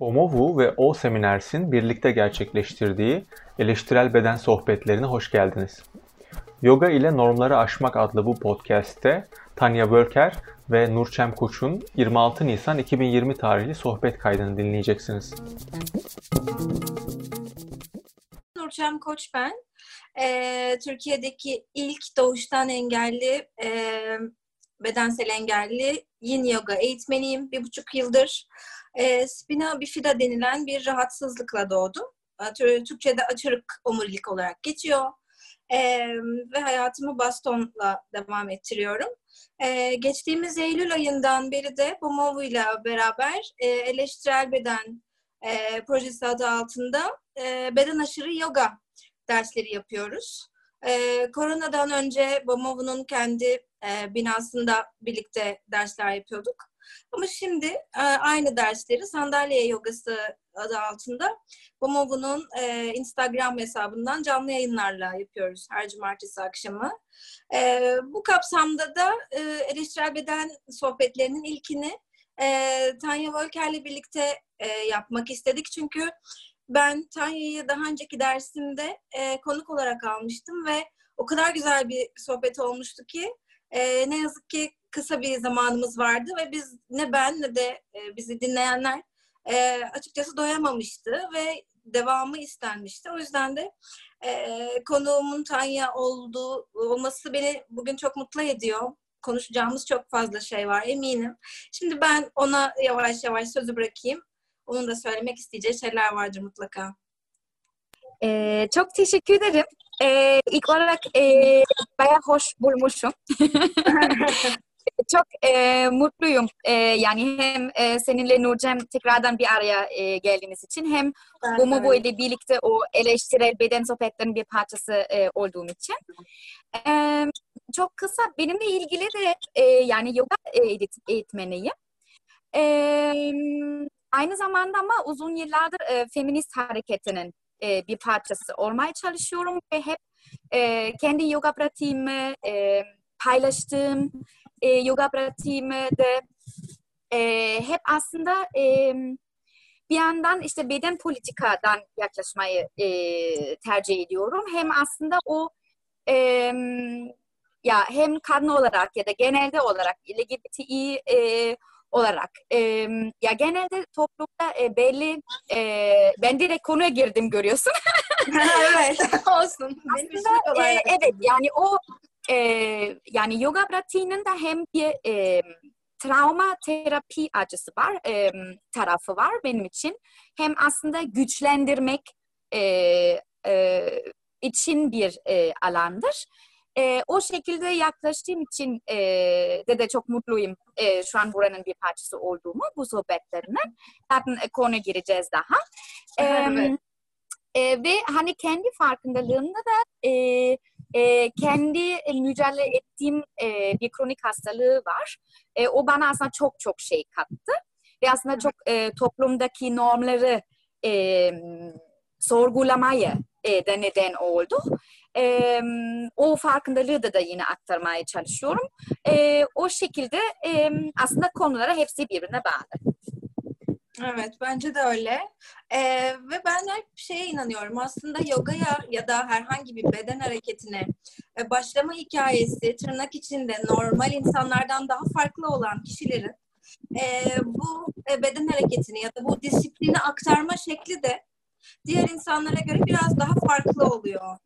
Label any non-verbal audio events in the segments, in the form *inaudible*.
OMOVU ve O Seminers'in birlikte gerçekleştirdiği eleştirel beden sohbetlerine hoş geldiniz. Yoga ile Normları Aşmak adlı bu podcast'te Tanya Bölker ve Nurçem Koç'un 26 Nisan 2020 tarihli sohbet kaydını dinleyeceksiniz. Nurçem Koç ben. Ee, Türkiye'deki ilk doğuştan engelli, e, bedensel engelli yin yoga eğitmeniyim. Bir buçuk yıldır e, spina bifida denilen bir rahatsızlıkla doğdum. Türkçe'de açırık omurilik olarak geçiyor. E, ve hayatımı bastonla devam ettiriyorum. E, geçtiğimiz Eylül ayından beri de Bomovu ile beraber e, eleştirel beden e, projesi adı altında e, beden aşırı yoga dersleri yapıyoruz. E, koronadan önce Bomovu'nun kendi e, binasında birlikte dersler yapıyorduk. Ama şimdi e, aynı dersleri sandalye yogası adı altında Bomovu'nun e, Instagram hesabından canlı yayınlarla yapıyoruz her cumartesi akşamı. E, bu kapsamda da e, eleştirel beden sohbetlerinin ilkini e, Tanya Volker'le birlikte e, yapmak istedik. Çünkü ben Tanya'yı daha önceki dersimde konuk olarak almıştım ve o kadar güzel bir sohbet olmuştu ki e, ne yazık ki kısa bir zamanımız vardı ve biz ne ben ne de e, bizi dinleyenler e, açıkçası doyamamıştı ve devamı istenmişti. O yüzden de e, konuğumun Tanya olduğu olması beni bugün çok mutlu ediyor. Konuşacağımız çok fazla şey var eminim. Şimdi ben ona yavaş yavaş sözü bırakayım. Onun da söylemek isteyeceği şeyler vardır mutlaka. Ee, çok teşekkür ederim. Ee, ilk olarak e, bayağı hoş bulmuşum. *laughs* çok e, mutluyum. E, yani hem e, seninle Nurcem tekrardan bir araya e, geldiğimiz için hem bu bu ile birlikte o eleştirel beden sohbetlerinin bir parçası e, olduğum için. E, çok kısa benimle ilgili de e, yani yoga eğit eğitmeniyim. E, aynı zamanda ama uzun yıllardır e, feminist hareketinin e, bir parçası olmaya çalışıyorum ve hep e, kendi yoga pratiğimi e, paylaştığım e, yoga pratiğimi de e, hep aslında e, bir yandan işte beden politikadan yaklaşmayı e, tercih ediyorum. Hem aslında o e, ya hem kadın olarak ya da genelde olarak LGBTİ e, olarak e, ya genelde toplumda e, belli e, ben direkt konuya girdim görüyorsun. *laughs* evet *laughs* olsun. Aslında e, evet yani o e, yani yoga pratiğinin de hem bir e, travma terapi acısı var, e, tarafı var benim için. Hem aslında güçlendirmek e, e, için bir e, alandır. E, o şekilde yaklaştığım için e, de de çok mutluyum e, şu an buranın bir parçası olduğumu bu sohbetlerine. Zaten e, konu gireceğiz daha. E, evet. e, ve hani kendi farkındalığımda da e, e, kendi mücadele ettiğim e, bir kronik hastalığı var. E, o bana aslında çok çok şey kattı. Ve aslında çok e, toplumdaki normları e, sorgulamaya e, de neden oldu. E, o farkındalığı da, da yine aktarmaya çalışıyorum. E, o şekilde e, aslında konulara hepsi birbirine bağlı. Evet bence de öyle. Ee, ve ben hep şeye inanıyorum. Aslında yogaya ya da herhangi bir beden hareketine e, başlama hikayesi tırnak içinde normal insanlardan daha farklı olan kişilerin e, bu e, beden hareketini ya da bu disiplini aktarma şekli de diğer insanlara göre biraz daha farklı oluyor.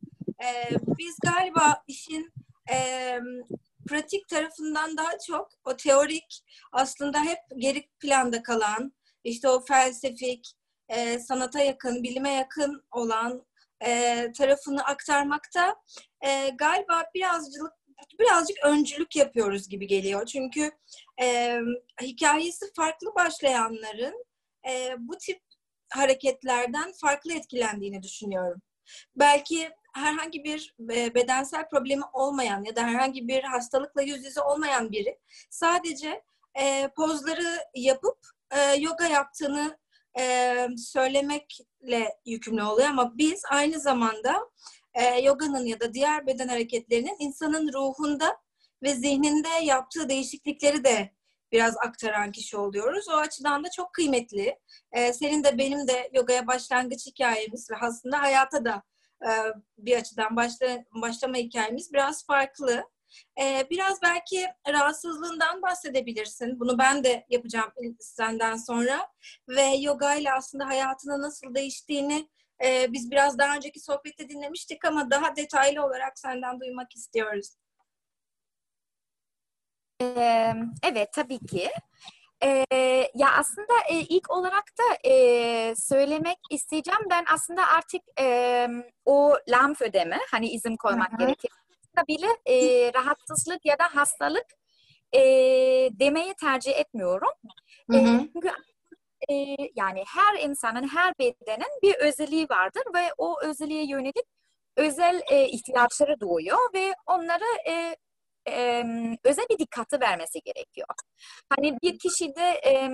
E, biz galiba işin e, pratik tarafından daha çok o teorik aslında hep geri planda kalan işte o felsefik, e, sanata yakın, bilime yakın olan e, tarafını aktarmakta e, galiba birazcık birazcık öncülük yapıyoruz gibi geliyor. Çünkü e, hikayesi farklı başlayanların e, bu tip hareketlerden farklı etkilendiğini düşünüyorum. Belki herhangi bir e, bedensel problemi olmayan ya da herhangi bir hastalıkla yüz yüze olmayan biri sadece e, pozları yapıp e, yoga yaptığını e, söylemekle yükümlü oluyor ama biz aynı zamanda e, yoganın ya da diğer beden hareketlerinin insanın ruhunda ve zihninde yaptığı değişiklikleri de biraz aktaran kişi oluyoruz. O açıdan da çok kıymetli. Ee, senin de benim de yogaya başlangıç hikayemiz ve aslında hayata da e, bir açıdan başla, başlama hikayemiz biraz farklı. Ee, biraz belki rahatsızlığından bahsedebilirsin. Bunu ben de yapacağım senden sonra. Ve yoga ile aslında hayatının nasıl değiştiğini e, biz biraz daha önceki sohbette dinlemiştik ama daha detaylı olarak senden duymak istiyoruz. Ee, evet tabii ki. Ee, ya aslında e, ilk olarak da e, söylemek isteyeceğim ben aslında artık e, o lamf ödeme hani izin koymak Hı-hı. gerekir. Bile e, rahatsızlık ya da hastalık e, demeyi tercih etmiyorum. E, çünkü e, yani her insanın, her bedenin bir özelliği vardır ve o özelliğe yönelik özel e, ihtiyaçları doğuyor ve onları e, e, özel bir dikkati vermesi gerekiyor. Hani bir kişide e,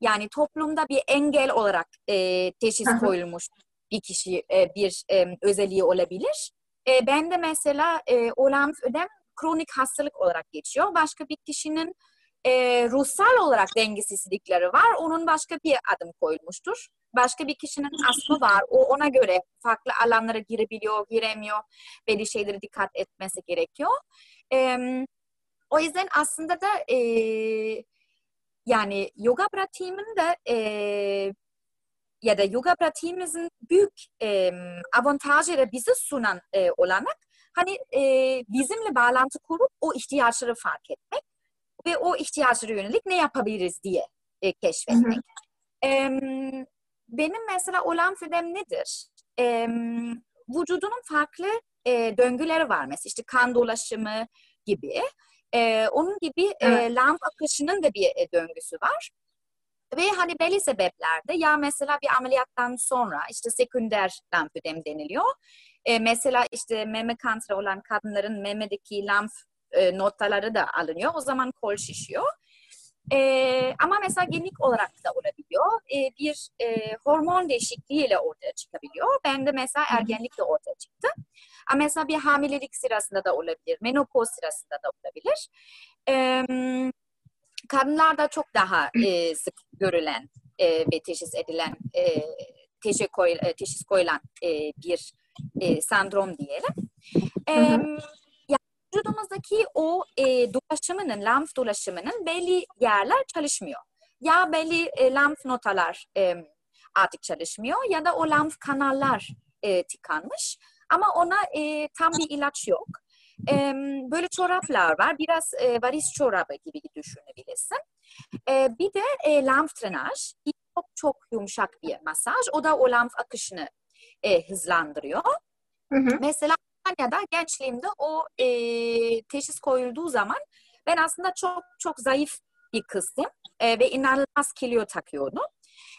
yani toplumda bir engel olarak e, teşhis koyulmuş bir kişi e, bir e, özelliği olabilir. E, ben de mesela e, olan ödem kronik hastalık olarak geçiyor. Başka bir kişinin e, ruhsal olarak dengesizlikleri var. Onun başka bir adım koyulmuştur. Başka bir kişinin aslı var. O ona göre farklı alanlara girebiliyor, giremiyor. Belli şeylere dikkat etmesi gerekiyor. E, o yüzden aslında da e, yani yoga pratiğimin de e, ya da yoga pratiğimizin büyük e, avantajları bize sunan e, olanak hani e, bizimle bağlantı kurup o ihtiyaçları fark etmek ve o ihtiyaçlara yönelik ne yapabiliriz diye e, keşfetmek. Hı hı. E, benim mesela olan fidem nedir? E, vücudunun farklı e, döngüleri var mesela işte kan dolaşımı gibi. E, onun gibi evet. e, lamp akışının da bir e, döngüsü var. Ve hani belli sebeplerde ya mesela bir ameliyattan sonra işte sekünder lamfödem deniliyor. E, mesela işte meme kanseri olan kadınların memedeki lamf e, notaları da alınıyor. O zaman kol şişiyor. E, ama mesela genik olarak da olabiliyor. E, bir e, hormon değişikliğiyle ortaya çıkabiliyor. Ben de mesela ergenlikle ortaya çıktı. Ama mesela bir hamilelik sırasında da olabilir. Menopoz sırasında da olabilir. E, kadınlarda çok daha *clears throat* e, sık görülen e, ve teşhis edilen e, teşhis, koy, e, teşhis koyulan e, bir e, sendrom diyelim. E, hı hı vücudumuzdaki o e, dolaşımının, lenf dolaşımının belli yerler çalışmıyor. Ya belli e, lenf notalar e, artık çalışmıyor ya da o lenf kanallar e, tıkanmış. Ama ona e, tam bir ilaç yok. E, böyle çoraplar var. Biraz e, varis çorabı gibi düşünebilirsin. E, bir de e, lenf drenaj. Çok çok yumuşak bir masaj. O da o lenf akışını e, hızlandırıyor. Hı hı. Mesela da gençliğimde o e, teşhis koyulduğu zaman ben aslında çok çok zayıf bir kızdım e, ve inanılmaz kilo takıyordum.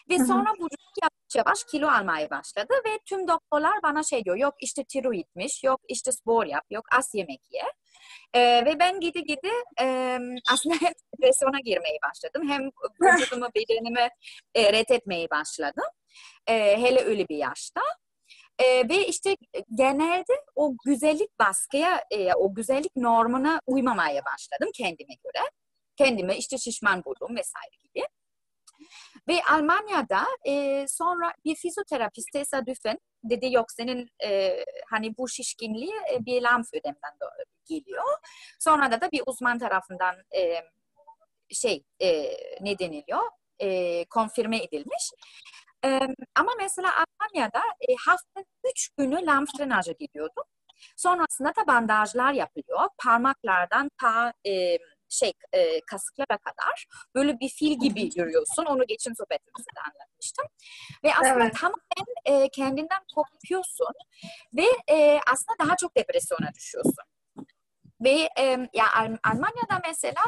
Ve sonra vücut yavaş kilo almaya başladı ve tüm doktorlar bana şey diyor, yok işte tiroidmiş, yok işte spor yap, yok az yemek ye. Ee, ve ben gidi gidi e, aslında hem *laughs* depresyona girmeye başladım, hem vücudumu, bedenimi e, reddetmeye başladım. E, hele öyle bir yaşta. E, ve işte genelde o güzellik baskıya, e, o güzellik normuna uymamaya başladım kendime göre. Kendime işte şişman buldum vesaire gibi. Ve Almanya'da e, sonra bir fizyoterapist tesadüfen dedi yok senin e, hani bu şişkinliği e, bir lenf ödemden geliyor. Sonra da bir uzman tarafından e, şey e, ne deniliyor? E, konfirme edilmiş. Ee, ama mesela Almanya'da e, haftanın üç günü lenf drenajı gidiyordum. Sonrasında da bandajlar yapılıyor. Parmaklardan ta e, şey e, kasıklara kadar böyle bir fil gibi yürüyorsun. Onu geçen sohbetimizde de anlatmıştım. Ve aslında evet. tamamen e, kendinden kopuyorsun ve e, aslında daha çok depresyona düşüyorsun. Ve e, ya Almanya'da mesela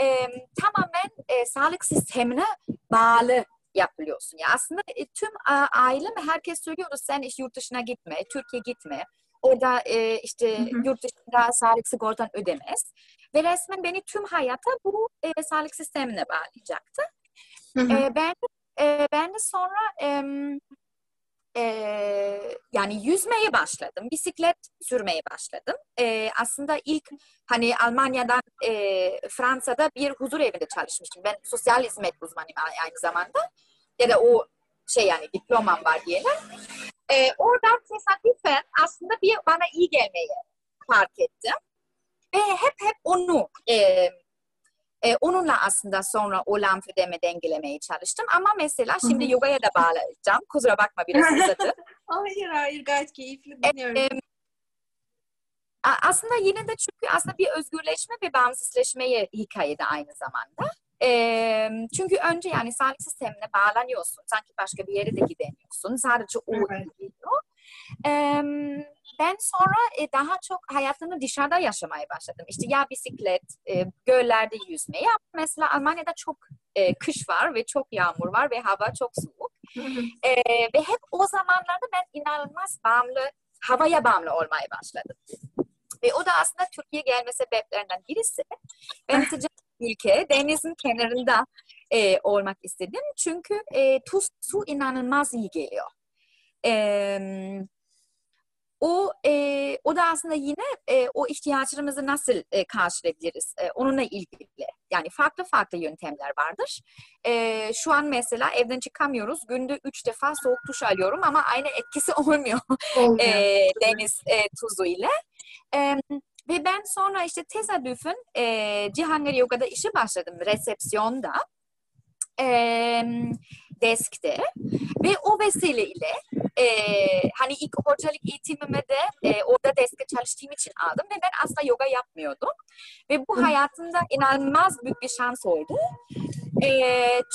e, tamamen e, sağlık sistemine bağlı yapıyorsun. Ya aslında e, tüm ailem herkes söylüyordu sen işte yurt dışına gitme, Türkiye gitme. Orada e, işte hı hı. yurt dışında sağlık sigortan ödemez. Ve resmen beni tüm hayata bu e, sağlık sistemine bağlayacaktı. Hı hı. E, ben, e, ben de sonra e, e, yani yüzmeye başladım. Bisiklet sürmeye başladım. E, aslında ilk hani Almanya'dan e, Fransa'da bir huzur evinde çalışmıştım. Ben sosyal hizmet uzmanıyım aynı zamanda. Ya da o şey yani diplomam var diyelim. E, oradan tesadüfen aslında bir bana iyi gelmeyi fark ettim. Ve hep hep onu e, e, onunla aslında sonra o lenfödemi dengelemeye çalıştım. Ama mesela şimdi Hı-hı. yogaya da bağlayacağım. Kusura bakma biraz *laughs* uzadı. hayır hayır gayet keyifli dinliyorum. E, e, aslında yine de çünkü aslında bir özgürleşme ve bağımsızleşmeye hikayede aynı zamanda. E, çünkü önce yani sağlık sistemine bağlanıyorsun. Sanki başka bir yere de gidemiyorsun. Sadece o evet. gidiyor. Ben sonra e, daha çok hayatımı dışarıda yaşamaya başladım. İşte ya bisiklet, e, göllerde yüzme. Ya mesela Almanya'da çok e, kış var ve çok yağmur var ve hava çok soğuk. e, ve hep o zamanlarda ben inanılmaz bağımlı, havaya bağımlı olmaya başladım. Ve o da aslında Türkiye gelme sebeplerinden birisi. Ben sıcak ülke, denizin kenarında e, olmak istedim. Çünkü e, tuz, su inanılmaz iyi geliyor. E, o e, o da aslında yine e, o ihtiyaçlarımızı nasıl e, karşılayabiliriz e, onunla ilgili. Yani farklı farklı yöntemler vardır. E, şu an mesela evden çıkamıyoruz. Günde üç defa soğuk duş alıyorum ama aynı etkisi *laughs* olmuyor e, deniz e, tuzu ile. E, ve ben sonra işte tesadüfen e, Cihangir Yoga'da işe başladım resepsiyonda. E, deskte ve o vesileyle e, hani ilk hocalık eğitimimi de e, orada deske çalıştığım için aldım ve ben asla yoga yapmıyordum. Ve bu hayatımda inanılmaz büyük bir şans oldu. E,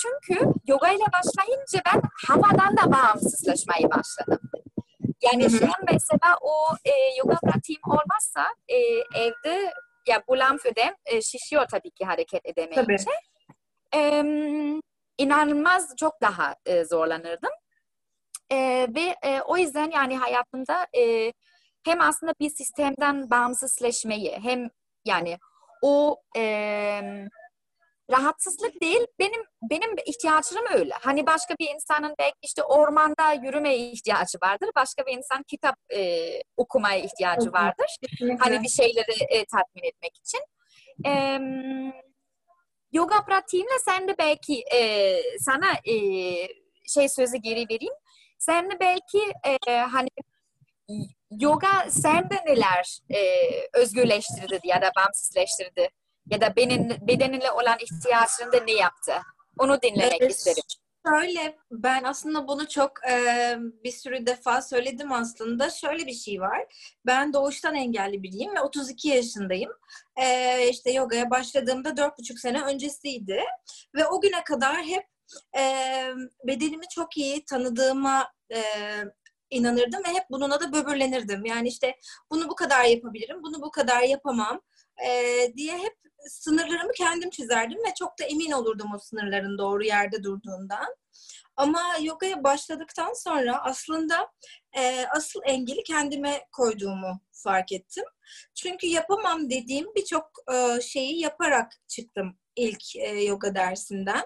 çünkü yoga ile başlayınca ben havadan da bağımsızlaşmaya başladım. Yani şu an mesela o e, yoga pratiğim olmazsa e, evde ya bu lenfödem e, şişiyor tabii ki hareket edemeyince. Tabii. E, inanılmaz çok daha e, zorlanırdım. E, ve e, o yüzden yani hayatımda e, hem aslında bir sistemden bağımsızleşmeyi hem yani o e, rahatsızlık değil benim benim ihtiyaçlarım öyle. Hani başka bir insanın belki işte ormanda yürümeye ihtiyacı vardır. Başka bir insan kitap e, okumaya ihtiyacı vardır. Hani bir şeyleri e, tatmin etmek için. E, yoga pratiğimle sen de belki e, sana e, şey sözü geri vereyim. Sen de belki e, hani yoga sende neler e, özgürleştirdi ya da bağımsızleştirdi ya da benin, bedeninle olan ihtiyaçlarında ne yaptı? Onu dinlemek evet. isterim. Şöyle ben aslında bunu çok e, bir sürü defa söyledim aslında. Şöyle bir şey var. Ben doğuştan engelli biriyim ve 32 yaşındayım. E, işte yogaya başladığımda 4,5 sene öncesiydi. Ve o güne kadar hep e, bedenimi çok iyi tanıdığıma e, inanırdım ve hep bununla da böbürlenirdim. Yani işte bunu bu kadar yapabilirim, bunu bu kadar yapamam e, diye hep sınırlarımı kendim çizerdim ve çok da emin olurdum o sınırların doğru yerde durduğundan. Ama yogaya başladıktan sonra aslında e, asıl engeli kendime koyduğumu fark ettim. Çünkü yapamam dediğim birçok e, şeyi yaparak çıktım ilk e, yoga dersinden.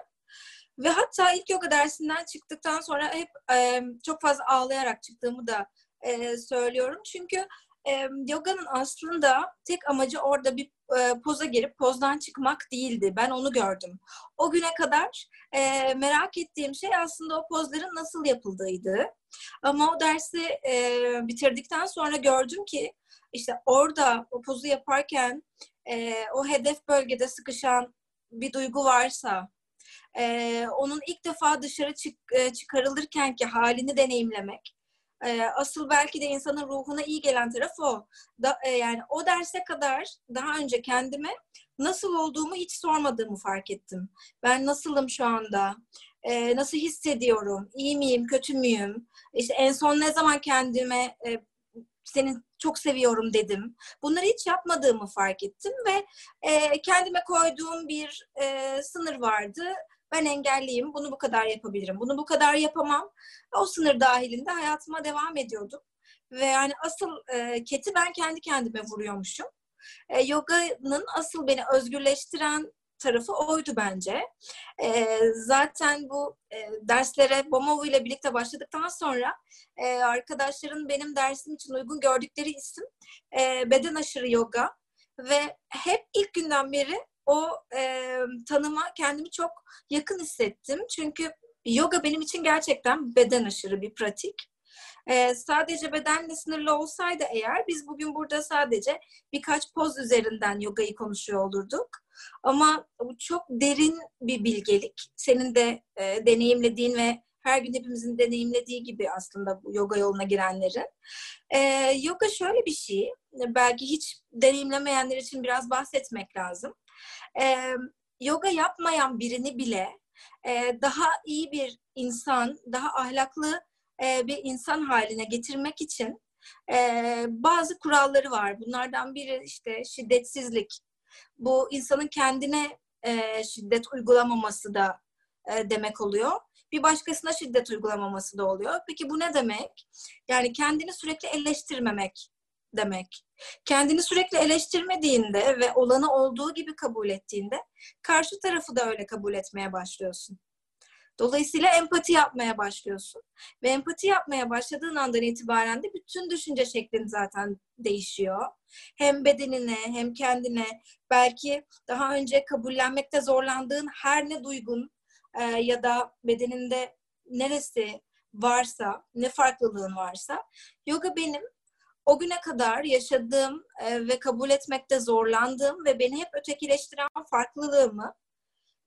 Ve hatta ilk yoga dersinden çıktıktan sonra hep e, çok fazla ağlayarak çıktığımı da e, söylüyorum. Çünkü e, yoganın aslında tek amacı orada bir e, poza girip pozdan çıkmak değildi. Ben onu gördüm. O güne kadar e, merak ettiğim şey aslında o pozların nasıl yapıldığıydı. Ama o dersi e, bitirdikten sonra gördüm ki işte orada o pozu yaparken e, o hedef bölgede sıkışan bir duygu varsa e, onun ilk defa dışarı çık, e, çıkarılırken ki halini deneyimlemek asıl belki de insanın ruhuna iyi gelen taraf o. Da, yani o derse kadar daha önce kendime nasıl olduğumu hiç sormadığımı fark ettim. Ben nasılım şu anda? Nasıl hissediyorum? İyi miyim? Kötü müyüm? İşte en son ne zaman kendime e, seni çok seviyorum dedim. Bunları hiç yapmadığımı fark ettim ve e, kendime koyduğum bir e, sınır vardı ben engelliyim, bunu bu kadar yapabilirim, bunu bu kadar yapamam. O sınır dahilinde hayatıma devam ediyordum. Ve yani asıl e, keti ben kendi kendime vuruyormuşum. E, yoga'nın asıl beni özgürleştiren tarafı oydu bence. E, zaten bu e, derslere Bomovu ile birlikte başladıktan sonra e, arkadaşların benim dersim için uygun gördükleri isim e, beden aşırı yoga ve hep ilk günden beri o e, tanıma kendimi çok yakın hissettim. Çünkü yoga benim için gerçekten beden aşırı bir pratik. Ee, sadece bedenle sınırlı olsaydı eğer biz bugün burada sadece birkaç poz üzerinden yogayı konuşuyor olurduk. Ama bu çok derin bir bilgelik. Senin de e, deneyimlediğin ve her gün hepimizin deneyimlediği gibi aslında bu yoga yoluna girenlerin. Ee, yoga şöyle bir şey, belki hiç deneyimlemeyenler için biraz bahsetmek lazım. Ee, yoga yapmayan birini bile e, daha iyi bir insan, daha ahlaklı e, bir insan haline getirmek için e, bazı kuralları var. Bunlardan biri işte şiddetsizlik. Bu insanın kendine e, şiddet uygulamaması da e, demek oluyor. Bir başkasına şiddet uygulamaması da oluyor. Peki bu ne demek? Yani kendini sürekli eleştirmemek demek. Kendini sürekli eleştirmediğinde ve olanı olduğu gibi kabul ettiğinde karşı tarafı da öyle kabul etmeye başlıyorsun. Dolayısıyla empati yapmaya başlıyorsun. Ve empati yapmaya başladığın andan itibaren de bütün düşünce şeklin zaten değişiyor. Hem bedenine hem kendine belki daha önce kabullenmekte zorlandığın her ne duygun e, ya da bedeninde neresi varsa, ne farklılığın varsa yoga benim o güne kadar yaşadığım e, ve kabul etmekte zorlandığım ve beni hep ötekileştiren farklılığımı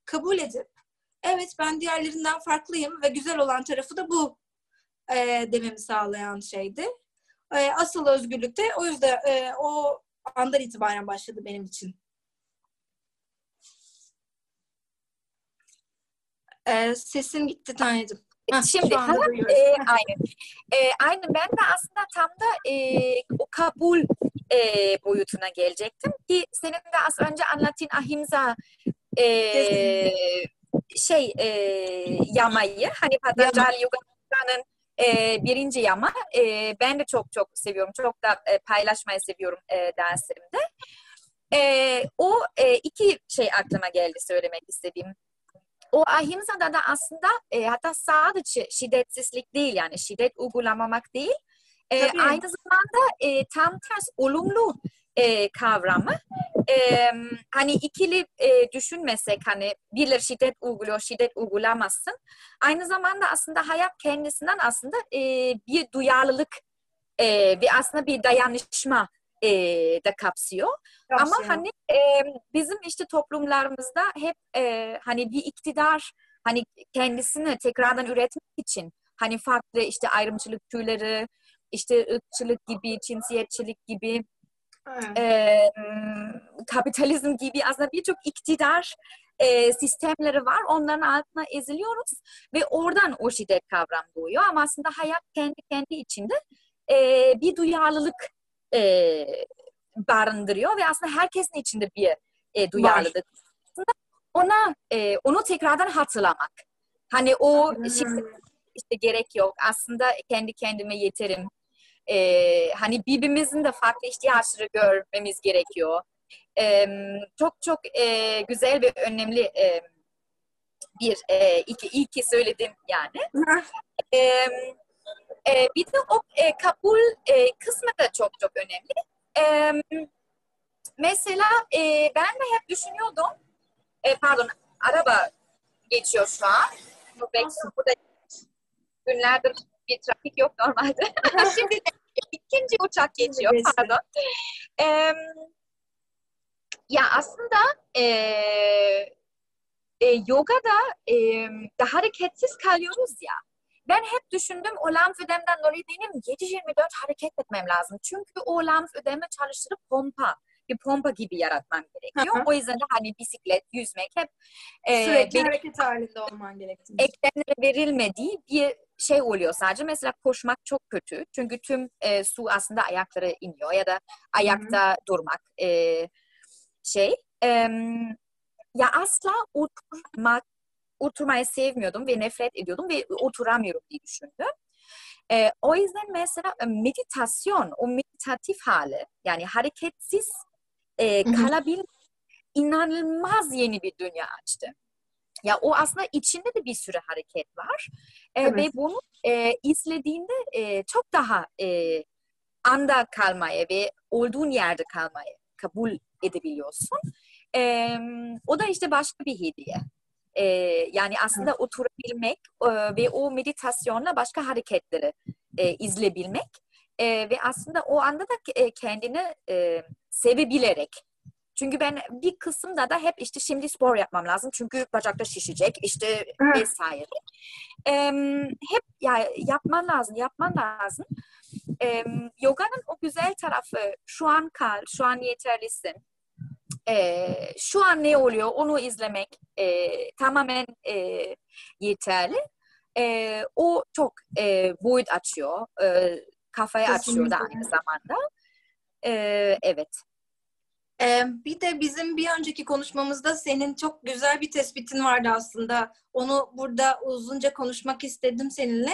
kabul edip evet ben diğerlerinden farklıyım ve güzel olan tarafı da bu e, dememi sağlayan şeydi. E, asıl özgürlük de o yüzden e, o andan itibaren başladı benim için. E, sesin gitti Tanrıcığım. Şimdi ha, e, aynen. E, aynen ben de aslında tam da e, o kabul e, boyutuna gelecektim ki senin de az önce anlattığın ahimsa e, şey e, yamayı hani Patanjali Yoga'nın e, birinci yama e, ben de çok çok seviyorum. Çok da e, paylaşmayı seviyorum e, derslerimde. E, o e, iki şey aklıma geldi söylemek istediğim. O ahimsada da aslında e, hatta sadece şiddetsizlik değil yani şiddet uygulamamak değil. E, aynı zamanda e, tam ters olumlu e, kavramı. E, hani ikili e, düşünmesek hani birileri şiddet uyguluyor, şiddet uygulamazsın. Aynı zamanda aslında hayat kendisinden aslında e, bir duyarlılık e, ve aslında bir dayanışma e, da kapsıyor. Kapsıyor. Ama hani e, bizim işte toplumlarımızda hep e, hani bir iktidar hani kendisini tekrardan üretmek için hani farklı işte ayrımcılık türleri, işte ırkçılık gibi, cinsiyetçilik gibi e, kapitalizm gibi aslında birçok iktidar e, sistemleri var. Onların altına eziliyoruz ve oradan o şiddet kavram doğuyor. Ama aslında hayat kendi kendi içinde e, bir duyarlılık e, barındırıyor ve aslında herkesin içinde bir e, duyarlılık. Aslında ona e, onu tekrardan hatırlamak. Hani o şiddet işte gerek yok. Aslında kendi kendime yeterim e, hani birbirimizin de farklı ihtiyaçları görmemiz gerekiyor. E, çok çok e, güzel ve önemli e, bir e, iki iki söyledim yani. e, e, bir de o e, kabul e, kısmı da çok çok önemli. E, mesela e, ben de hep düşünüyordum. E, pardon, araba geçiyor şu an. Burada günlerdir bir trafik yok normalde. *laughs* *laughs* Şimdi ikinci uçak geçiyor pardon. Ee, ya aslında e, e, yogada e, da hareketsiz kalıyoruz ya. Ben hep düşündüm o lamf ödemden dolayı benim 7-24 hareket etmem lazım. Çünkü o lamf ödemi çalıştırıp pompa bir pompa gibi yaratmam gerekiyor. O yüzden de hani bisiklet, yüzmek hep e, sürekli benim, hareket halinde olman gerekiyor. Eklemlere verilmediği bir şey oluyor sadece. Mesela koşmak çok kötü. Çünkü tüm e, su aslında ayaklara iniyor ya da ayakta Hı-hı. durmak e, şey. E, ya asla oturmak, oturmayı sevmiyordum ve nefret ediyordum ve oturamıyorum diye düşündüm. E, o yüzden mesela meditasyon, o meditatif hali yani hareketsiz e, kalabilmek inanılmaz yeni bir dünya açtı. Ya o aslında içinde de bir sürü hareket var e, evet. ve bunu e, izlediğinde e, çok daha e, anda kalmayı ve olduğun yerde kalmayı kabul edebiliyorsun. E, o da işte başka bir hediye. E, yani aslında evet. oturabilmek e, ve o meditasyonla başka hareketleri e, izleyebilmek e, ve aslında o anda da e, kendini e, sevebilerek çünkü ben bir kısımda da hep işte şimdi spor yapmam lazım çünkü bacakta şişecek işte vesaire. Ee, hep ya yapman lazım, yapman lazım. Ee, yoganın o güzel tarafı şu an kal, şu an yeterlisin. Ee, şu an ne oluyor onu izlemek e, tamamen e, yeterli. E, o çok e, boyut açıyor, e, kafayı Kesinlikle. açıyor da aynı zamanda. E, evet. Ee, bir de bizim bir önceki konuşmamızda senin çok güzel bir tespitin vardı aslında. Onu burada uzunca konuşmak istedim seninle.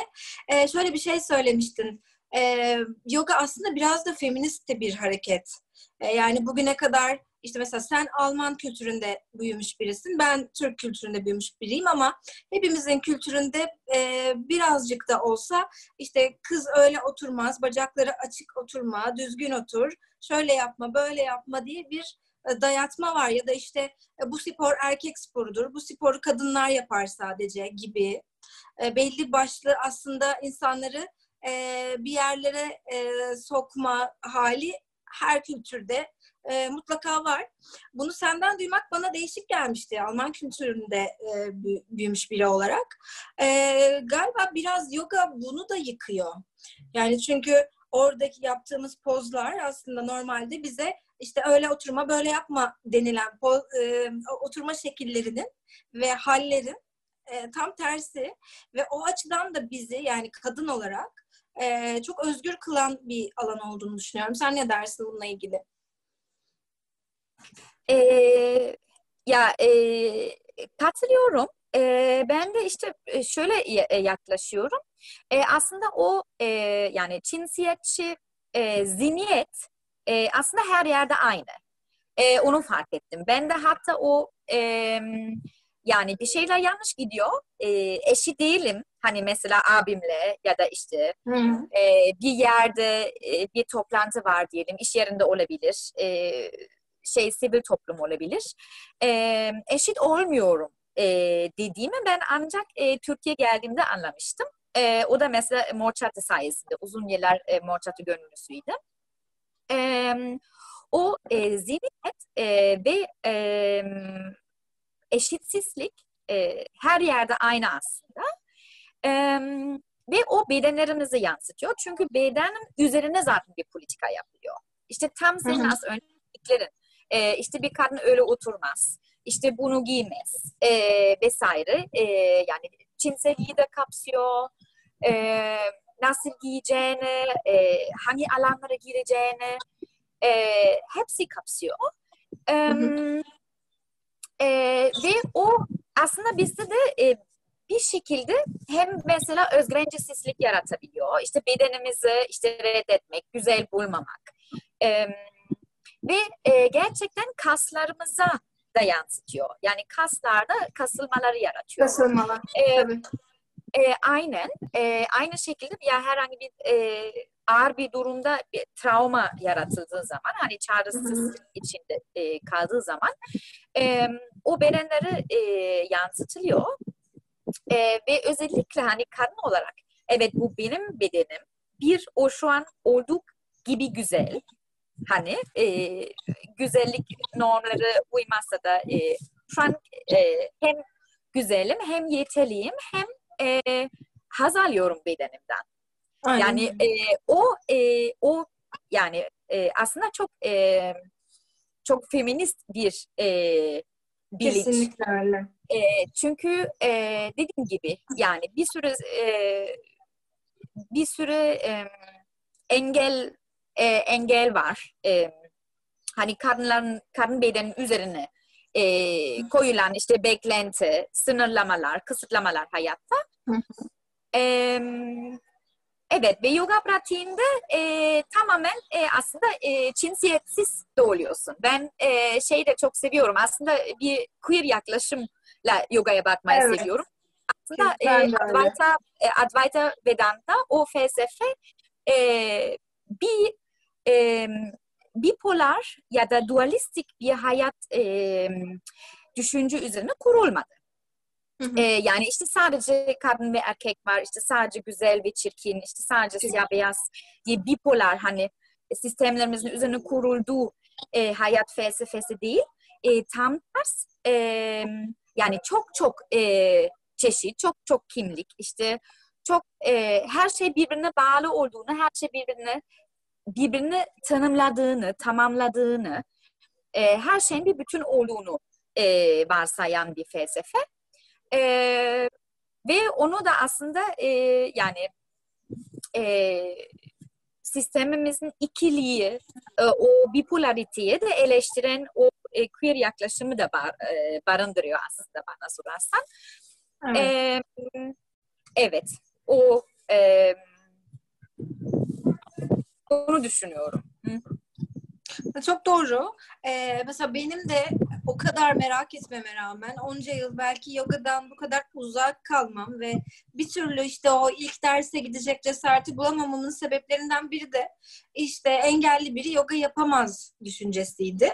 Ee, şöyle bir şey söylemiştin. Ee, yoga aslında biraz da feminist de bir hareket. Ee, yani bugüne kadar işte mesela sen Alman kültüründe büyümüş birisin, ben Türk kültüründe büyümüş biriyim ama hepimizin kültüründe e, birazcık da olsa işte kız öyle oturmaz, bacakları açık oturma, düzgün otur, şöyle yapma, böyle yapma diye bir e, dayatma var. Ya da işte e, bu spor erkek sporudur, bu sporu kadınlar yapar sadece gibi. E, belli başlı aslında insanları bir yerlere sokma hali her kültürde e, mutlaka var. Bunu senden duymak bana değişik gelmişti. Alman kültüründe e, büyümüş biri olarak. E, galiba biraz yoga bunu da yıkıyor. Yani çünkü oradaki yaptığımız pozlar aslında normalde bize işte öyle oturma böyle yapma denilen poz, e, oturma şekillerinin ve hallerin e, tam tersi ve o açıdan da bizi yani kadın olarak e, çok özgür kılan bir alan olduğunu düşünüyorum. Sen ne dersin bununla ilgili? Ee, ya e, katılıyorum. E, ben de işte şöyle yaklaşıyorum. E, aslında o e, yani cinsiyetçi e, zihniyet e, aslında her yerde aynı. E, onu fark ettim. Ben de hatta o e, yani bir şeyler yanlış gidiyor. E, eşi değilim. Hani mesela abimle ya da işte e, bir yerde e, bir toplantı var diyelim. iş yerinde olabilir. E, şey sivil toplum olabilir. E, eşit olmuyorum e, dediğimi ben ancak e, Türkiye geldiğimde anlamıştım. E, o da mesela Morçatı sayesinde uzun yıllar e, Morçatı gönüllüsüydü. E, o e, zihniyet e, ve e, eşitsizlik e, her yerde aynı aslında. E, ve o bedenlerimizi yansıtıyor. Çünkü bedenin üzerine zaten bir politika yapılıyor. İşte tam senin az önce e, işte bir kadın öyle oturmaz. İşte bunu giymez e, vesaire. E, yani cinselliği de kapsıyor. E, nasıl giyeceğini, e, hangi alanlara gireceğini e, hepsi kapsıyor. E, e, ve o aslında bizde de e, bir şekilde hem mesela özgüvencesizlik yaratabiliyor. İşte bedenimizi işte reddetmek, güzel bulmamak. E, ve e, gerçekten kaslarımıza da yansıtıyor. Yani kaslarda kasılmaları yaratıyor. Kasılmalar. E, Tabii. E, aynen. E, aynı şekilde ya herhangi bir e, ağır bir durumda bir travma yaratıldığı zaman hani çaresiz içinde e, kaldığı zaman e, o bedenleri e, yansıtılıyor. E, ve özellikle hani kadın olarak evet bu benim bedenim. Bir o şu an olduk gibi güzel hani e, güzellik normları uymazsa da e, şu an e, hem güzelim hem yeterliyim hem e, haz alıyorum bedenimden. Aynen. Yani e, o e, o yani e, aslında çok e, çok feminist bir e, bilinç. Kesinlikle öyle. E, çünkü e, dediğim gibi yani bir sürü e, bir sürü e, engel e, engel var. E, hani kadınların kadın bedenin üzerine e, koyulan işte beklenti, sınırlamalar, kısıtlamalar hayatta. e, Evet ve yoga pratiğinde e, tamamen e, aslında e, cinsiyetsiz de oluyorsun. Ben e, şeyi de çok seviyorum. Aslında bir queer yaklaşımla yogaya bakmayı Evet. seviyorum. Aslında e. Advaita, e, Advaita Vedanta o felsefe e, bir e, bipolar ya da dualistik bir hayat e, düşünce üzerine kurulmadı. Hı hı. Ee, yani işte sadece kadın ve erkek var, işte sadece güzel ve çirkin, işte sadece siyah beyaz diye bipolar hani sistemlerimizin üzerine kurulduğu e, hayat felsefesi değil. E, tam ters e, yani çok çok e, çeşit, çok çok kimlik, işte çok e, her şey birbirine bağlı olduğunu, her şey birbirine birbirini tanımladığını, tamamladığını, e, her şeyin bir bütün olduğunu e, varsayan bir felsefe. E, ve onu da aslında e, yani e, sistemimizin ikiliği, e, o bipolariteyi de eleştiren o e, queer yaklaşımı da bar, e, barındırıyor aslında bana sorarsan. Evet. E, evet, o e, onu düşünüyorum. Hı. Çok doğru. Ee, mesela benim de o kadar merak etmeme rağmen onca yıl belki yogadan bu kadar uzak kalmam ve bir türlü işte o ilk derse gidecek cesareti bulamamamın sebeplerinden biri de işte engelli biri yoga yapamaz düşüncesiydi.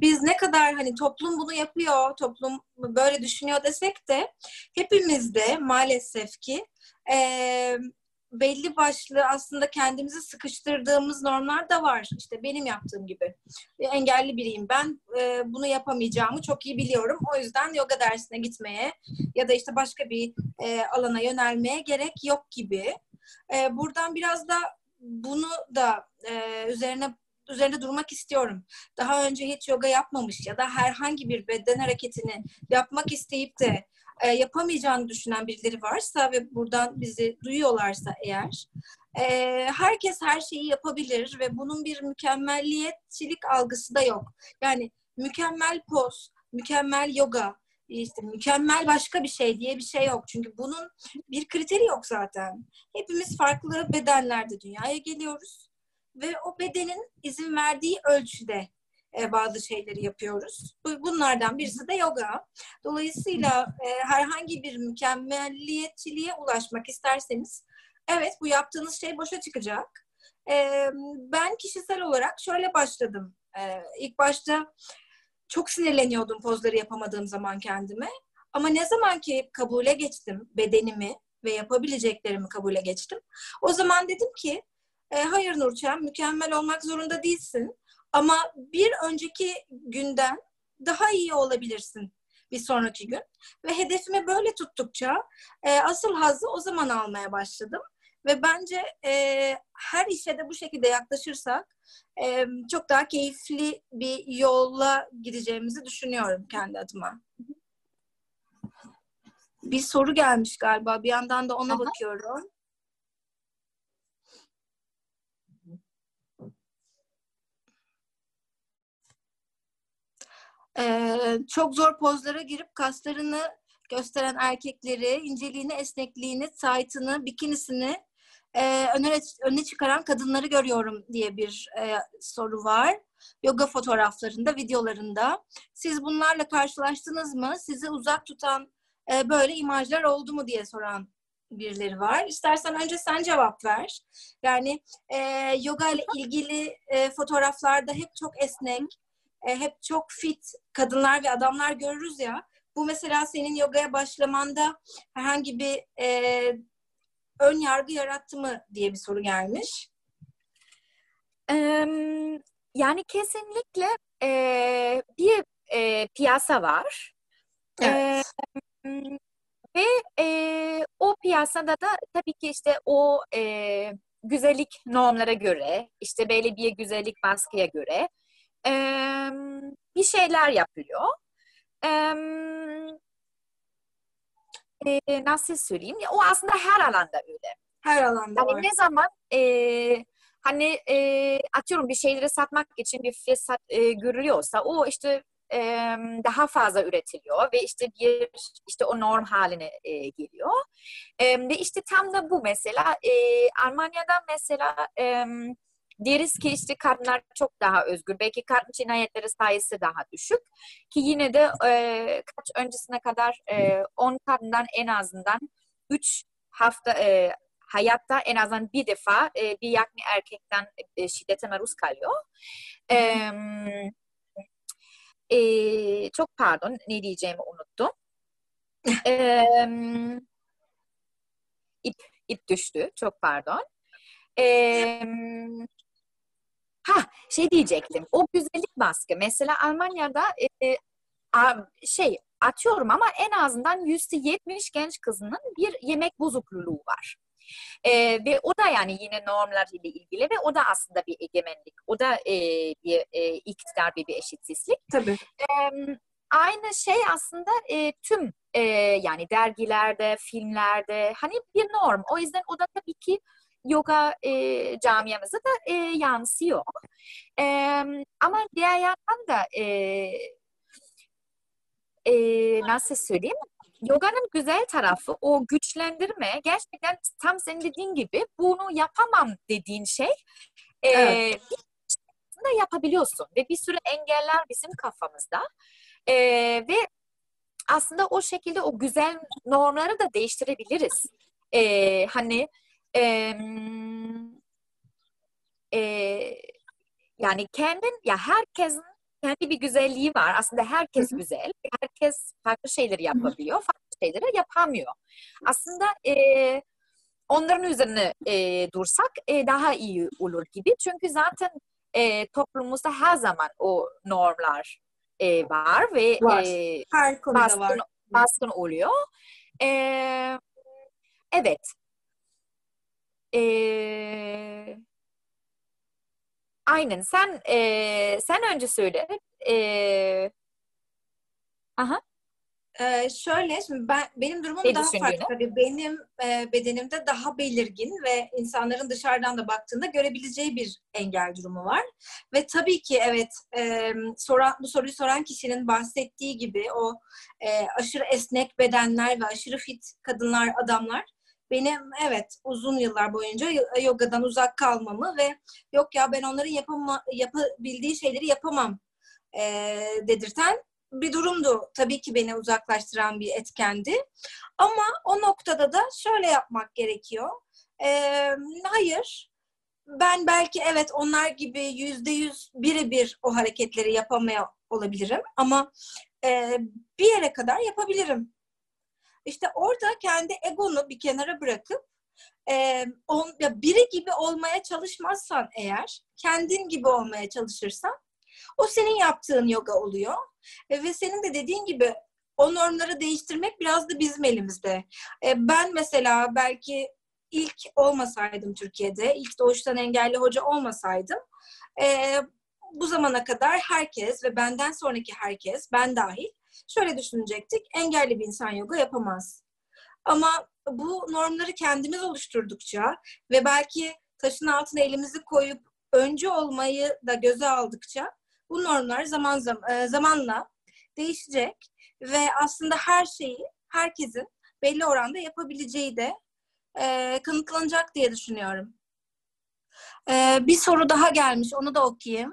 Biz ne kadar hani toplum bunu yapıyor, toplum böyle düşünüyor desek de hepimiz de maalesef ki eee belli başlı aslında kendimizi sıkıştırdığımız normlar da var. İşte benim yaptığım gibi. Engelli biriyim ben. E, bunu yapamayacağımı çok iyi biliyorum. O yüzden yoga dersine gitmeye ya da işte başka bir e, alana yönelmeye gerek yok gibi. E, buradan biraz da bunu da e, üzerine üzerinde durmak istiyorum. Daha önce hiç yoga yapmamış ya da herhangi bir beden hareketini yapmak isteyip de e, yapamayacağını düşünen birileri varsa ve buradan bizi duyuyorlarsa eğer e, herkes her şeyi yapabilir ve bunun bir mükemmelliyetçilik algısı da yok. Yani mükemmel poz, mükemmel yoga, işte mükemmel başka bir şey diye bir şey yok. Çünkü bunun bir kriteri yok zaten. Hepimiz farklı bedenlerde dünyaya geliyoruz ve o bedenin izin verdiği ölçüde e, bazı şeyleri yapıyoruz. Bu- Bunlardan birisi de yoga. Dolayısıyla e, herhangi bir mükemmelliyetçiliğe ulaşmak isterseniz evet bu yaptığınız şey boşa çıkacak. E, ben kişisel olarak şöyle başladım. E, ilk başta çok sinirleniyordum pozları yapamadığım zaman kendime. Ama ne zaman ki kabule geçtim bedenimi ve yapabileceklerimi kabule geçtim. O zaman dedim ki e, hayır Nurçen mükemmel olmak zorunda değilsin. Ama bir önceki günden daha iyi olabilirsin bir sonraki gün. Ve hedefimi böyle tuttukça e, asıl hazzı o zaman almaya başladım. Ve bence e, her işe de bu şekilde yaklaşırsak e, çok daha keyifli bir yolla gideceğimizi düşünüyorum kendi adıma. Bir soru gelmiş galiba. Bir yandan da ona Aha. bakıyorum. Ee, çok zor pozlara girip kaslarını gösteren erkekleri, inceliğini, esnekliğini, tight'ını, bikinisini e, öne, öne çıkaran kadınları görüyorum diye bir e, soru var. Yoga fotoğraflarında, videolarında. Siz bunlarla karşılaştınız mı? Sizi uzak tutan e, böyle imajlar oldu mu diye soran birileri var. İstersen önce sen cevap ver. Yani e, yoga ile ilgili e, fotoğraflarda hep çok esnek, e, hep çok fit kadınlar ve adamlar görürüz ya. Bu mesela senin yogaya başlamanda herhangi bir e, ön yargı yarattı mı diye bir soru gelmiş. Yani kesinlikle e, bir e, piyasa var. Evet. Em, ve e, o piyasada da tabii ki işte o e, güzellik normlara göre, işte belli bir güzellik baskıya göre em, bir şeyler yapılıyor. Em, e, nasıl söyleyeyim? O aslında her alanda öyle. Her alanda Yani var. ne zaman e, hani e, atıyorum bir şeyleri satmak için bir fiyat e, görülüyorsa o işte e, daha fazla üretiliyor ve işte bir işte o norm haline e, geliyor. E, ve işte tam da bu mesela e, Almanya'da mesela e, deriz ki işte kadınlar çok daha özgür. Belki kadın cinayetleri sayısı daha düşük. Ki yine de e, kaç öncesine kadar 10 e, kadından en azından 3 hafta e, hayatta en azından bir defa e, bir yakni erkekten e, şiddete maruz kalıyor. E, e, çok pardon ne diyeceğimi unuttum. e, ip, ip düştü. Çok pardon. E, ha şey diyecektim. O güzellik baskı. Mesela Almanya'da e, şey atıyorum ama en azından yüzde yetmiş genç kızının bir yemek bozukluğu var. E, ve o da yani yine normlar ile ilgili ve o da aslında bir egemenlik. O da e, bir e, iktidar bir, bir eşitsizlik. Tabii. E, aynı şey aslında e, tüm e, yani dergilerde, filmlerde hani bir norm. O yüzden o da tabii ki yoga e, camiamıza da e, yansıyor. E, ama diğer yandan da e, e, nasıl söyleyeyim yoganın güzel tarafı o güçlendirme gerçekten tam senin dediğin gibi bunu yapamam dediğin şey e, evet. e, yapabiliyorsun ve bir sürü engeller bizim kafamızda e, ve aslında o şekilde o güzel normları da değiştirebiliriz. E, hani e, e, yani kendin ya herkesin kendi bir güzelliği var. Aslında herkes Hı-hı. güzel. Herkes farklı şeyleri yapabiliyor. Farklı şeyleri yapamıyor. Aslında e, onların üzerine e, dursak e, daha iyi olur gibi. Çünkü zaten e, toplumumuzda her zaman o normlar e, var ve var. E, her konuda baskın, var. baskın oluyor. E, evet. E, Aynen. Sen e, sen önce söyle. E, aha. Ee, şöyle, şimdi ben benim durumum ne daha farklı tabii. Benim e, bedenimde daha belirgin ve insanların dışarıdan da baktığında görebileceği bir engel durumu var. Ve tabii ki evet, e, soran, bu soruyu soran kişinin bahsettiği gibi o e, aşırı esnek bedenler ve aşırı fit kadınlar, adamlar benim evet uzun yıllar boyunca yogadan uzak kalmamı ve yok ya ben onların yapama, yapabildiği şeyleri yapamam e, dedirten bir durumdu. Tabii ki beni uzaklaştıran bir etkendi. Ama o noktada da şöyle yapmak gerekiyor. E, hayır, ben belki evet onlar gibi yüzde yüz birebir o hareketleri yapamaya olabilirim ama e, bir yere kadar yapabilirim. İşte orada kendi egonu bir kenara bırakıp e, on, ya biri gibi olmaya çalışmazsan eğer, kendin gibi olmaya çalışırsan o senin yaptığın yoga oluyor. E, ve senin de dediğin gibi o normları değiştirmek biraz da bizim elimizde. E, ben mesela belki ilk olmasaydım Türkiye'de, ilk doğuştan engelli hoca olmasaydım e, bu zamana kadar herkes ve benden sonraki herkes, ben dahil şöyle düşünecektik. Engelli bir insan yoga yapamaz. Ama bu normları kendimiz oluşturdukça ve belki taşın altına elimizi koyup öncü olmayı da göze aldıkça bu normlar zaman zaman e, zamanla değişecek ve aslında her şeyi herkesin belli oranda yapabileceği de e, kanıtlanacak diye düşünüyorum. E, bir soru daha gelmiş, onu da okuyayım.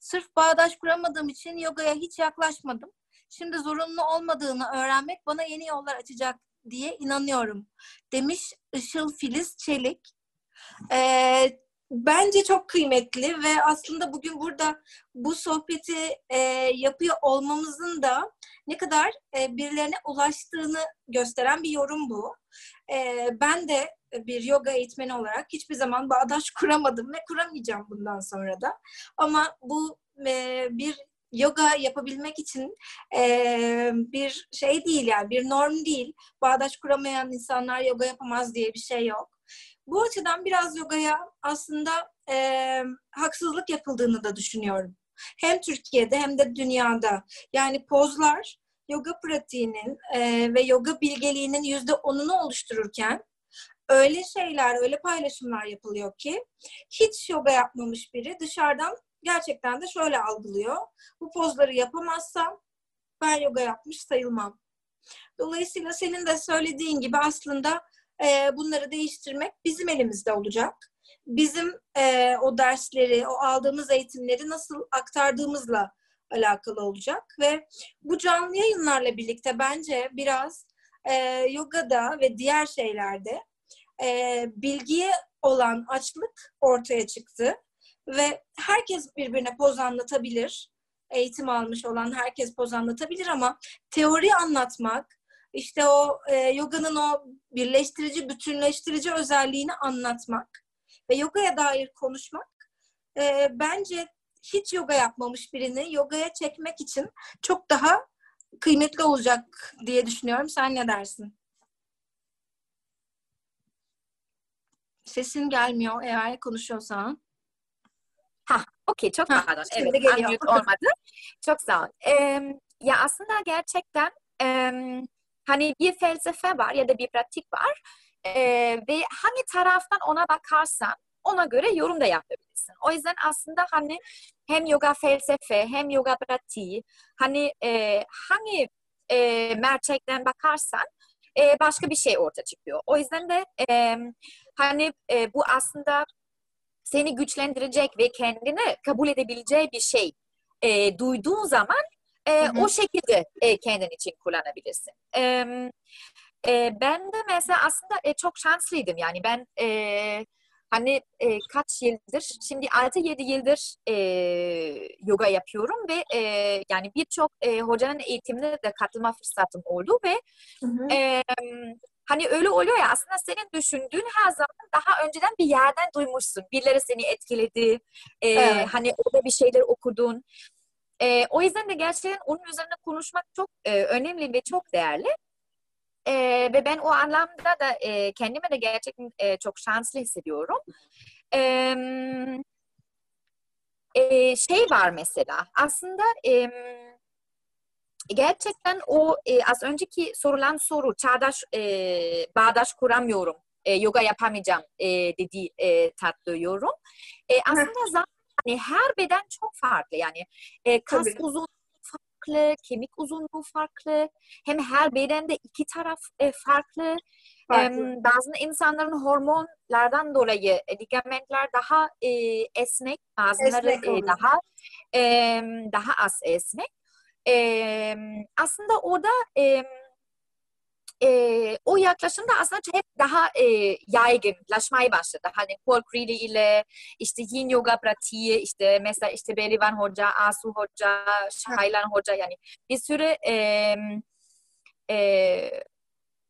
Sırf bağdaş kuramadığım için yogaya hiç yaklaşmadım. Şimdi zorunlu olmadığını öğrenmek bana yeni yollar açacak diye inanıyorum. Demiş Işıl Filiz Çelik. Ee, bence çok kıymetli ve aslında bugün burada bu sohbeti e, yapıyor olmamızın da ne kadar e, birilerine ulaştığını gösteren bir yorum bu. E, ben de bir yoga eğitmeni olarak hiçbir zaman bağdaş kuramadım ve kuramayacağım bundan sonra da. Ama bu e, bir yoga yapabilmek için e, bir şey değil yani bir norm değil. Bağdaş kuramayan insanlar yoga yapamaz diye bir şey yok. Bu açıdan biraz yogaya aslında e, haksızlık yapıldığını da düşünüyorum. Hem Türkiye'de hem de dünyada. Yani pozlar yoga pratiğinin e, ve yoga bilgeliğinin yüzde onunu oluştururken öyle şeyler, öyle paylaşımlar yapılıyor ki hiç yoga yapmamış biri dışarıdan gerçekten de şöyle algılıyor. Bu pozları yapamazsam ben yoga yapmış sayılmam. Dolayısıyla senin de söylediğin gibi aslında e, bunları değiştirmek bizim elimizde olacak. Bizim e, o dersleri, o aldığımız eğitimleri nasıl aktardığımızla alakalı olacak ve bu canlı yayınlarla birlikte bence biraz e, yogada ve diğer şeylerde e, bilgiye olan açlık ortaya çıktı ve herkes birbirine poz anlatabilir. Eğitim almış olan herkes poz anlatabilir ama teori anlatmak, işte o e, yoganın o birleştirici, bütünleştirici özelliğini anlatmak ve yogaya dair konuşmak e, bence hiç yoga yapmamış birini yogaya çekmek için çok daha kıymetli olacak diye düşünüyorum. Sen ne dersin? Sesin gelmiyor eğer konuşuyorsan. Ha, okey çok Ha, pardon. Evet, geliyor. olmadı. Çok sağ ol. Ee, ya aslında gerçekten e, hani bir felsefe var ya da bir pratik var Ee, ve hangi taraftan ona bakarsan ona göre yorum da yapabilirsin. O yüzden aslında hani hem yoga felsefe hem yoga pratiği hani e, hangi e, mercekten bakarsan e, başka bir şey ortaya çıkıyor. O yüzden de e, hani e, bu aslında seni güçlendirecek ve kendini kabul edebileceği bir şey e, duyduğun zaman e, Hı hı. o şekilde e, kendin için kullanabilirsin. E, e, ben de mesela aslında e, çok şanslıydım yani ben e, hani e, kaç yıldır şimdi 6-7 yıldır e, yoga yapıyorum ve e, yani birçok e, hocanın eğitimine de katılma fırsatım oldu ve Hı hı. e, hani öyle oluyor ya aslında senin düşündüğün her zaman daha önceden bir yerden duymuşsun. Birileri seni etkiledi. e, Evet. Hani orada bir şeyler okudun. E, o yüzden de gerçekten onun üzerine konuşmak çok e, önemli ve çok değerli. E, ve ben o anlamda da e, kendime de gerçekten e, çok şanslı hissediyorum. E, e, şey var mesela aslında e, gerçekten o e, az önceki sorulan soru çağdaş e, bağdaş kuramıyorum e, yoga yapamayacağım e, dediği e, tatlı yorum. E, aslında zaten hani her beden çok farklı yani e, kas Tabii. uzunluğu farklı, kemik uzunluğu farklı. Hem her bedende iki taraf e, farklı. Farklı. Em, bazı insanların hormonlardan dolayı e, ligamentler daha e, esnek, bazıları Esnek e, daha em, daha az esnek. Em, aslında orada em, e, o yaklaşımda aslında hep daha e, yaygınlaşmaya başladı. Hani Creeley ile işte Yin Yoga pratiği, işte mesela işte Berivan Hoca, Asu Hoca, Şaylan Hoca yani bir sürü e, e,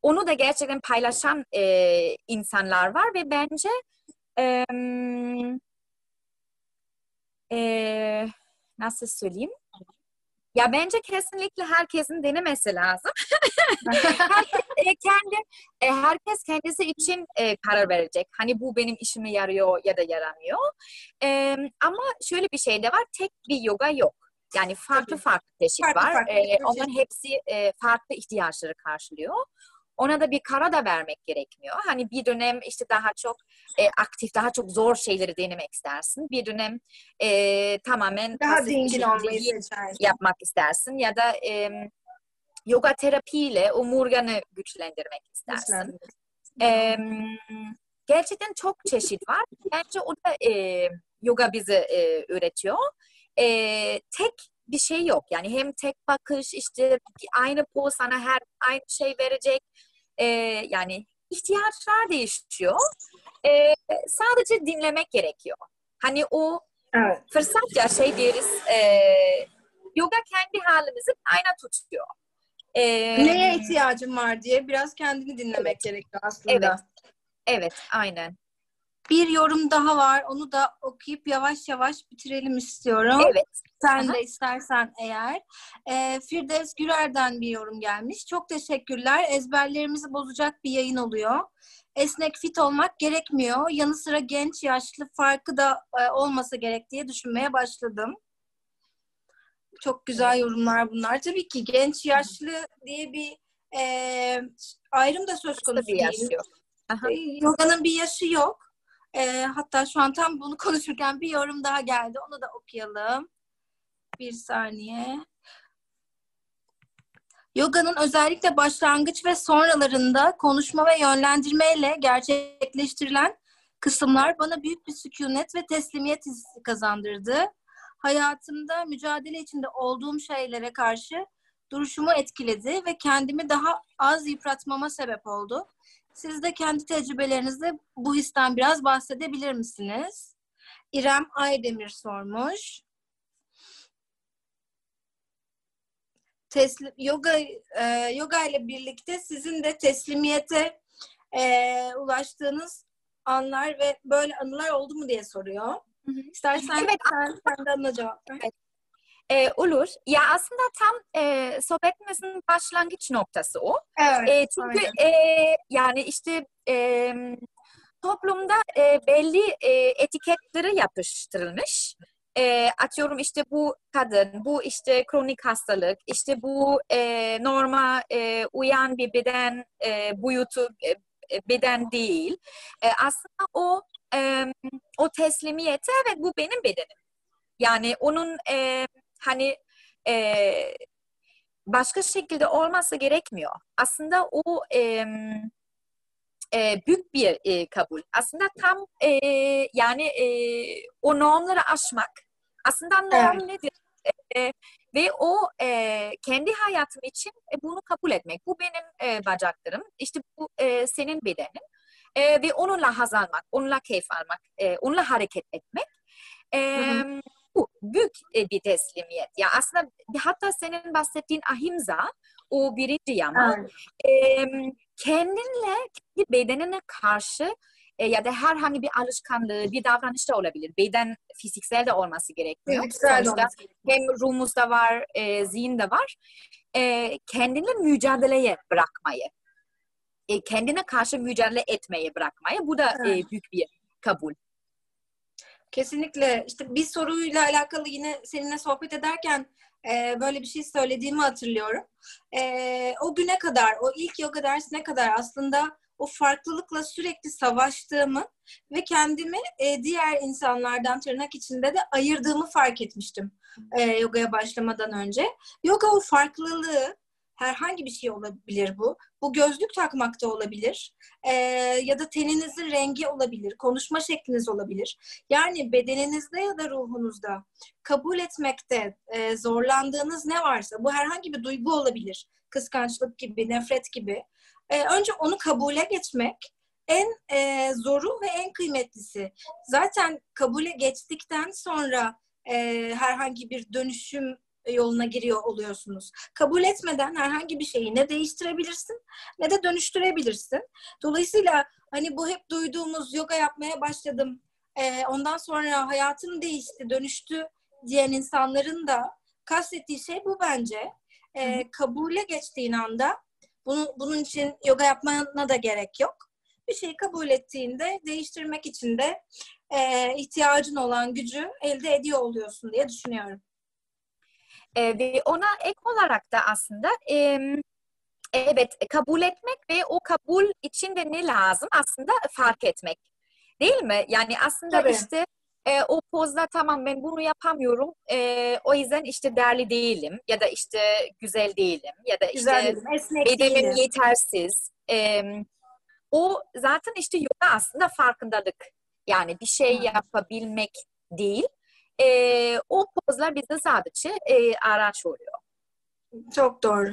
onu da gerçekten paylaşan e, insanlar var ve bence e, e, nasıl söyleyeyim? Ya bence kesinlikle herkesin denemesi lazım. *laughs* herkes e, kendi e, herkes kendisi için e, karar verecek. Hani bu benim işime yarıyor ya da yaramıyor. E, ama şöyle bir şey de var. Tek bir yoga yok. Yani farklı Tabii. farklı çeşit Farklı var. farklı E, çeşit. onların hepsi e, farklı ihtiyaçları karşılıyor. Ona da bir karar da vermek gerekmiyor. Hani bir dönem işte daha çok e, aktif, daha çok zor şeyleri denemek istersin. Bir dönem e, tamamen Daha dingin olmayı seçersin. yapmak istersin ya da e, yoga terapiyle omurganı güçlendirmek istersin. E, gerçekten çok çeşit var. Bence o da e, yoga bize e, öğretiyor. E, tek bir şey yok. Yani hem tek bakış işte aynı poz sana her aynı şey verecek. E, yani ihtiyaçlar değişiyor. E, sadece dinlemek gerekiyor. Hani o Evet. fırsatça şey deriz e, yoga kendi halimizi ayna tutuyor. E, Neye ihtiyacın var diye biraz kendini dinlemek gerekiyor aslında. Evet. Evet, aynen. Bir yorum daha var. Onu da okuyup yavaş yavaş bitirelim istiyorum. Evet. Sen Aha. de istersen eğer. Ee, Firdevs Gürer'den bir yorum gelmiş. Çok teşekkürler. Ezberlerimizi bozacak bir yayın oluyor. Esnek fit olmak gerekmiyor. Yanı sıra genç yaşlı farkı da e, olmasa gerek diye düşünmeye başladım. Çok güzel yorumlar bunlar. Tabii ki genç yaşlı diye bir e, ayrım da söz konusu değil. E, Yoganın bir yaşı yok. E, hatta şu an tam bunu *laughs* konuşurken bir yorum daha geldi. Onu da okuyalım. Bir saniye. Yoga'nın özellikle başlangıç ve sonralarında konuşma ve yönlendirmeyle gerçekleştirilen kısımlar bana büyük bir sükunet ve teslimiyet hissi kazandırdı. Hayatımda mücadele içinde olduğum şeylere karşı duruşumu etkiledi ve kendimi daha az yıpratmama sebep oldu. Siz de kendi tecrübelerinizde bu histen biraz bahsedebilir misiniz? İrem Aydemir sormuş. Teslim, yoga e, yoga ile birlikte sizin de teslimiyete e, ulaştığınız anlar ve böyle anılar oldu mu diye soruyor. Hı hı. İstersen evet. sen, sen de anla cevap ver. Evet. E, olur. Ya aslında tam e, sohbetimizin başlangıç noktası o. Evet. E, çünkü e, yani işte e, toplumda e, belli e, etiketleri yapıştırılmış. E, atıyorum işte bu kadın, bu işte kronik hastalık, işte bu e, norma e, uyan bir beden e, boyutu e, beden değil. E, aslında o e, o teslimiyete evet bu benim bedenim. Yani onun e, hani e, başka şekilde olması gerekmiyor. Aslında o e, e, büyük bir e, kabul. Aslında tam e, yani e, o normları aşmak. Aslında norm evet. nedir? E, ve o e, kendi hayatım için e, bunu kabul etmek. Bu benim e, bacaklarım. İşte bu e, senin bedenin. E, ve onunla haz almak, onunla keyif almak, e, onunla hareket etmek. E, hı hı bu büyük e, bir teslimiyet. Ya aslında hatta senin bahsettiğin ahimza o birinci yama evet. e, kendinle kendi bedenine karşı e, ya da herhangi bir alışkanlığı, bir davranış da olabilir. Beden fiziksel de olması gerekiyor. Fiziksel Sonuçta hem ruhumuzda var, e, zihinde var. E, kendinle mücadeleye bırakmayı, e, kendine karşı mücadele etmeyi bırakmayı. Bu da evet. e, büyük bir kabul. Kesinlikle. İşte bir soruyla alakalı yine seninle sohbet ederken e, böyle bir şey söylediğimi hatırlıyorum. E, o güne kadar, o ilk yoga dersine kadar aslında o farklılıkla sürekli savaştığımı ve kendimi e, diğer insanlardan tırnak içinde de ayırdığımı fark etmiştim e, yogaya başlamadan önce. Yoga o farklılığı herhangi bir şey olabilir bu. Bu gözlük takmak da olabilir. E, ya da teninizin rengi olabilir. Konuşma şekliniz olabilir. Yani bedeninizde ya da ruhunuzda kabul etmekte e, zorlandığınız ne varsa bu herhangi bir duygu olabilir. Kıskançlık gibi, nefret gibi. E, önce onu kabule geçmek en e, zoru ve en kıymetlisi. Zaten kabule geçtikten sonra e, herhangi bir dönüşüm yoluna giriyor oluyorsunuz. Kabul etmeden herhangi bir şeyi ne değiştirebilirsin ne de dönüştürebilirsin. Dolayısıyla hani bu hep duyduğumuz yoga yapmaya başladım. E, ondan sonra hayatım değişti, dönüştü diyen insanların da kastettiği şey bu bence. E, kabule geçtiğin anda bunu, bunun için yoga yapmana da gerek yok. Bir şeyi kabul ettiğinde değiştirmek için de e, ihtiyacın olan gücü elde ediyor oluyorsun diye düşünüyorum. E, ve ona ek olarak da aslında e, evet kabul etmek ve o kabul içinde ne lazım aslında fark etmek. Değil mi? Yani aslında Tabii. işte e, o pozda tamam ben bunu yapamıyorum. E, o yüzden işte değerli değilim ya da işte güzel değilim ya da işte bedenim yetersiz. E, o zaten işte yoga aslında farkındalık. Yani bir şey yapabilmek değil e, o pozlar bizde sadece e, araç oluyor. Çok doğru.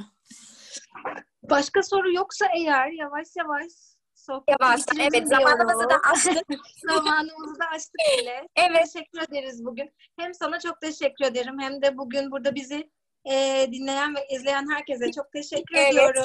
Başka soru yoksa eğer yavaş yavaş sohbet Yavaştan evet zamanımızı da açtık. *laughs* zamanımızı da açtık bile. *laughs* evet. Teşekkür ederiz bugün. Hem sana çok teşekkür ederim hem de bugün burada bizi e, dinleyen ve izleyen herkese çok teşekkür evet. ediyorum.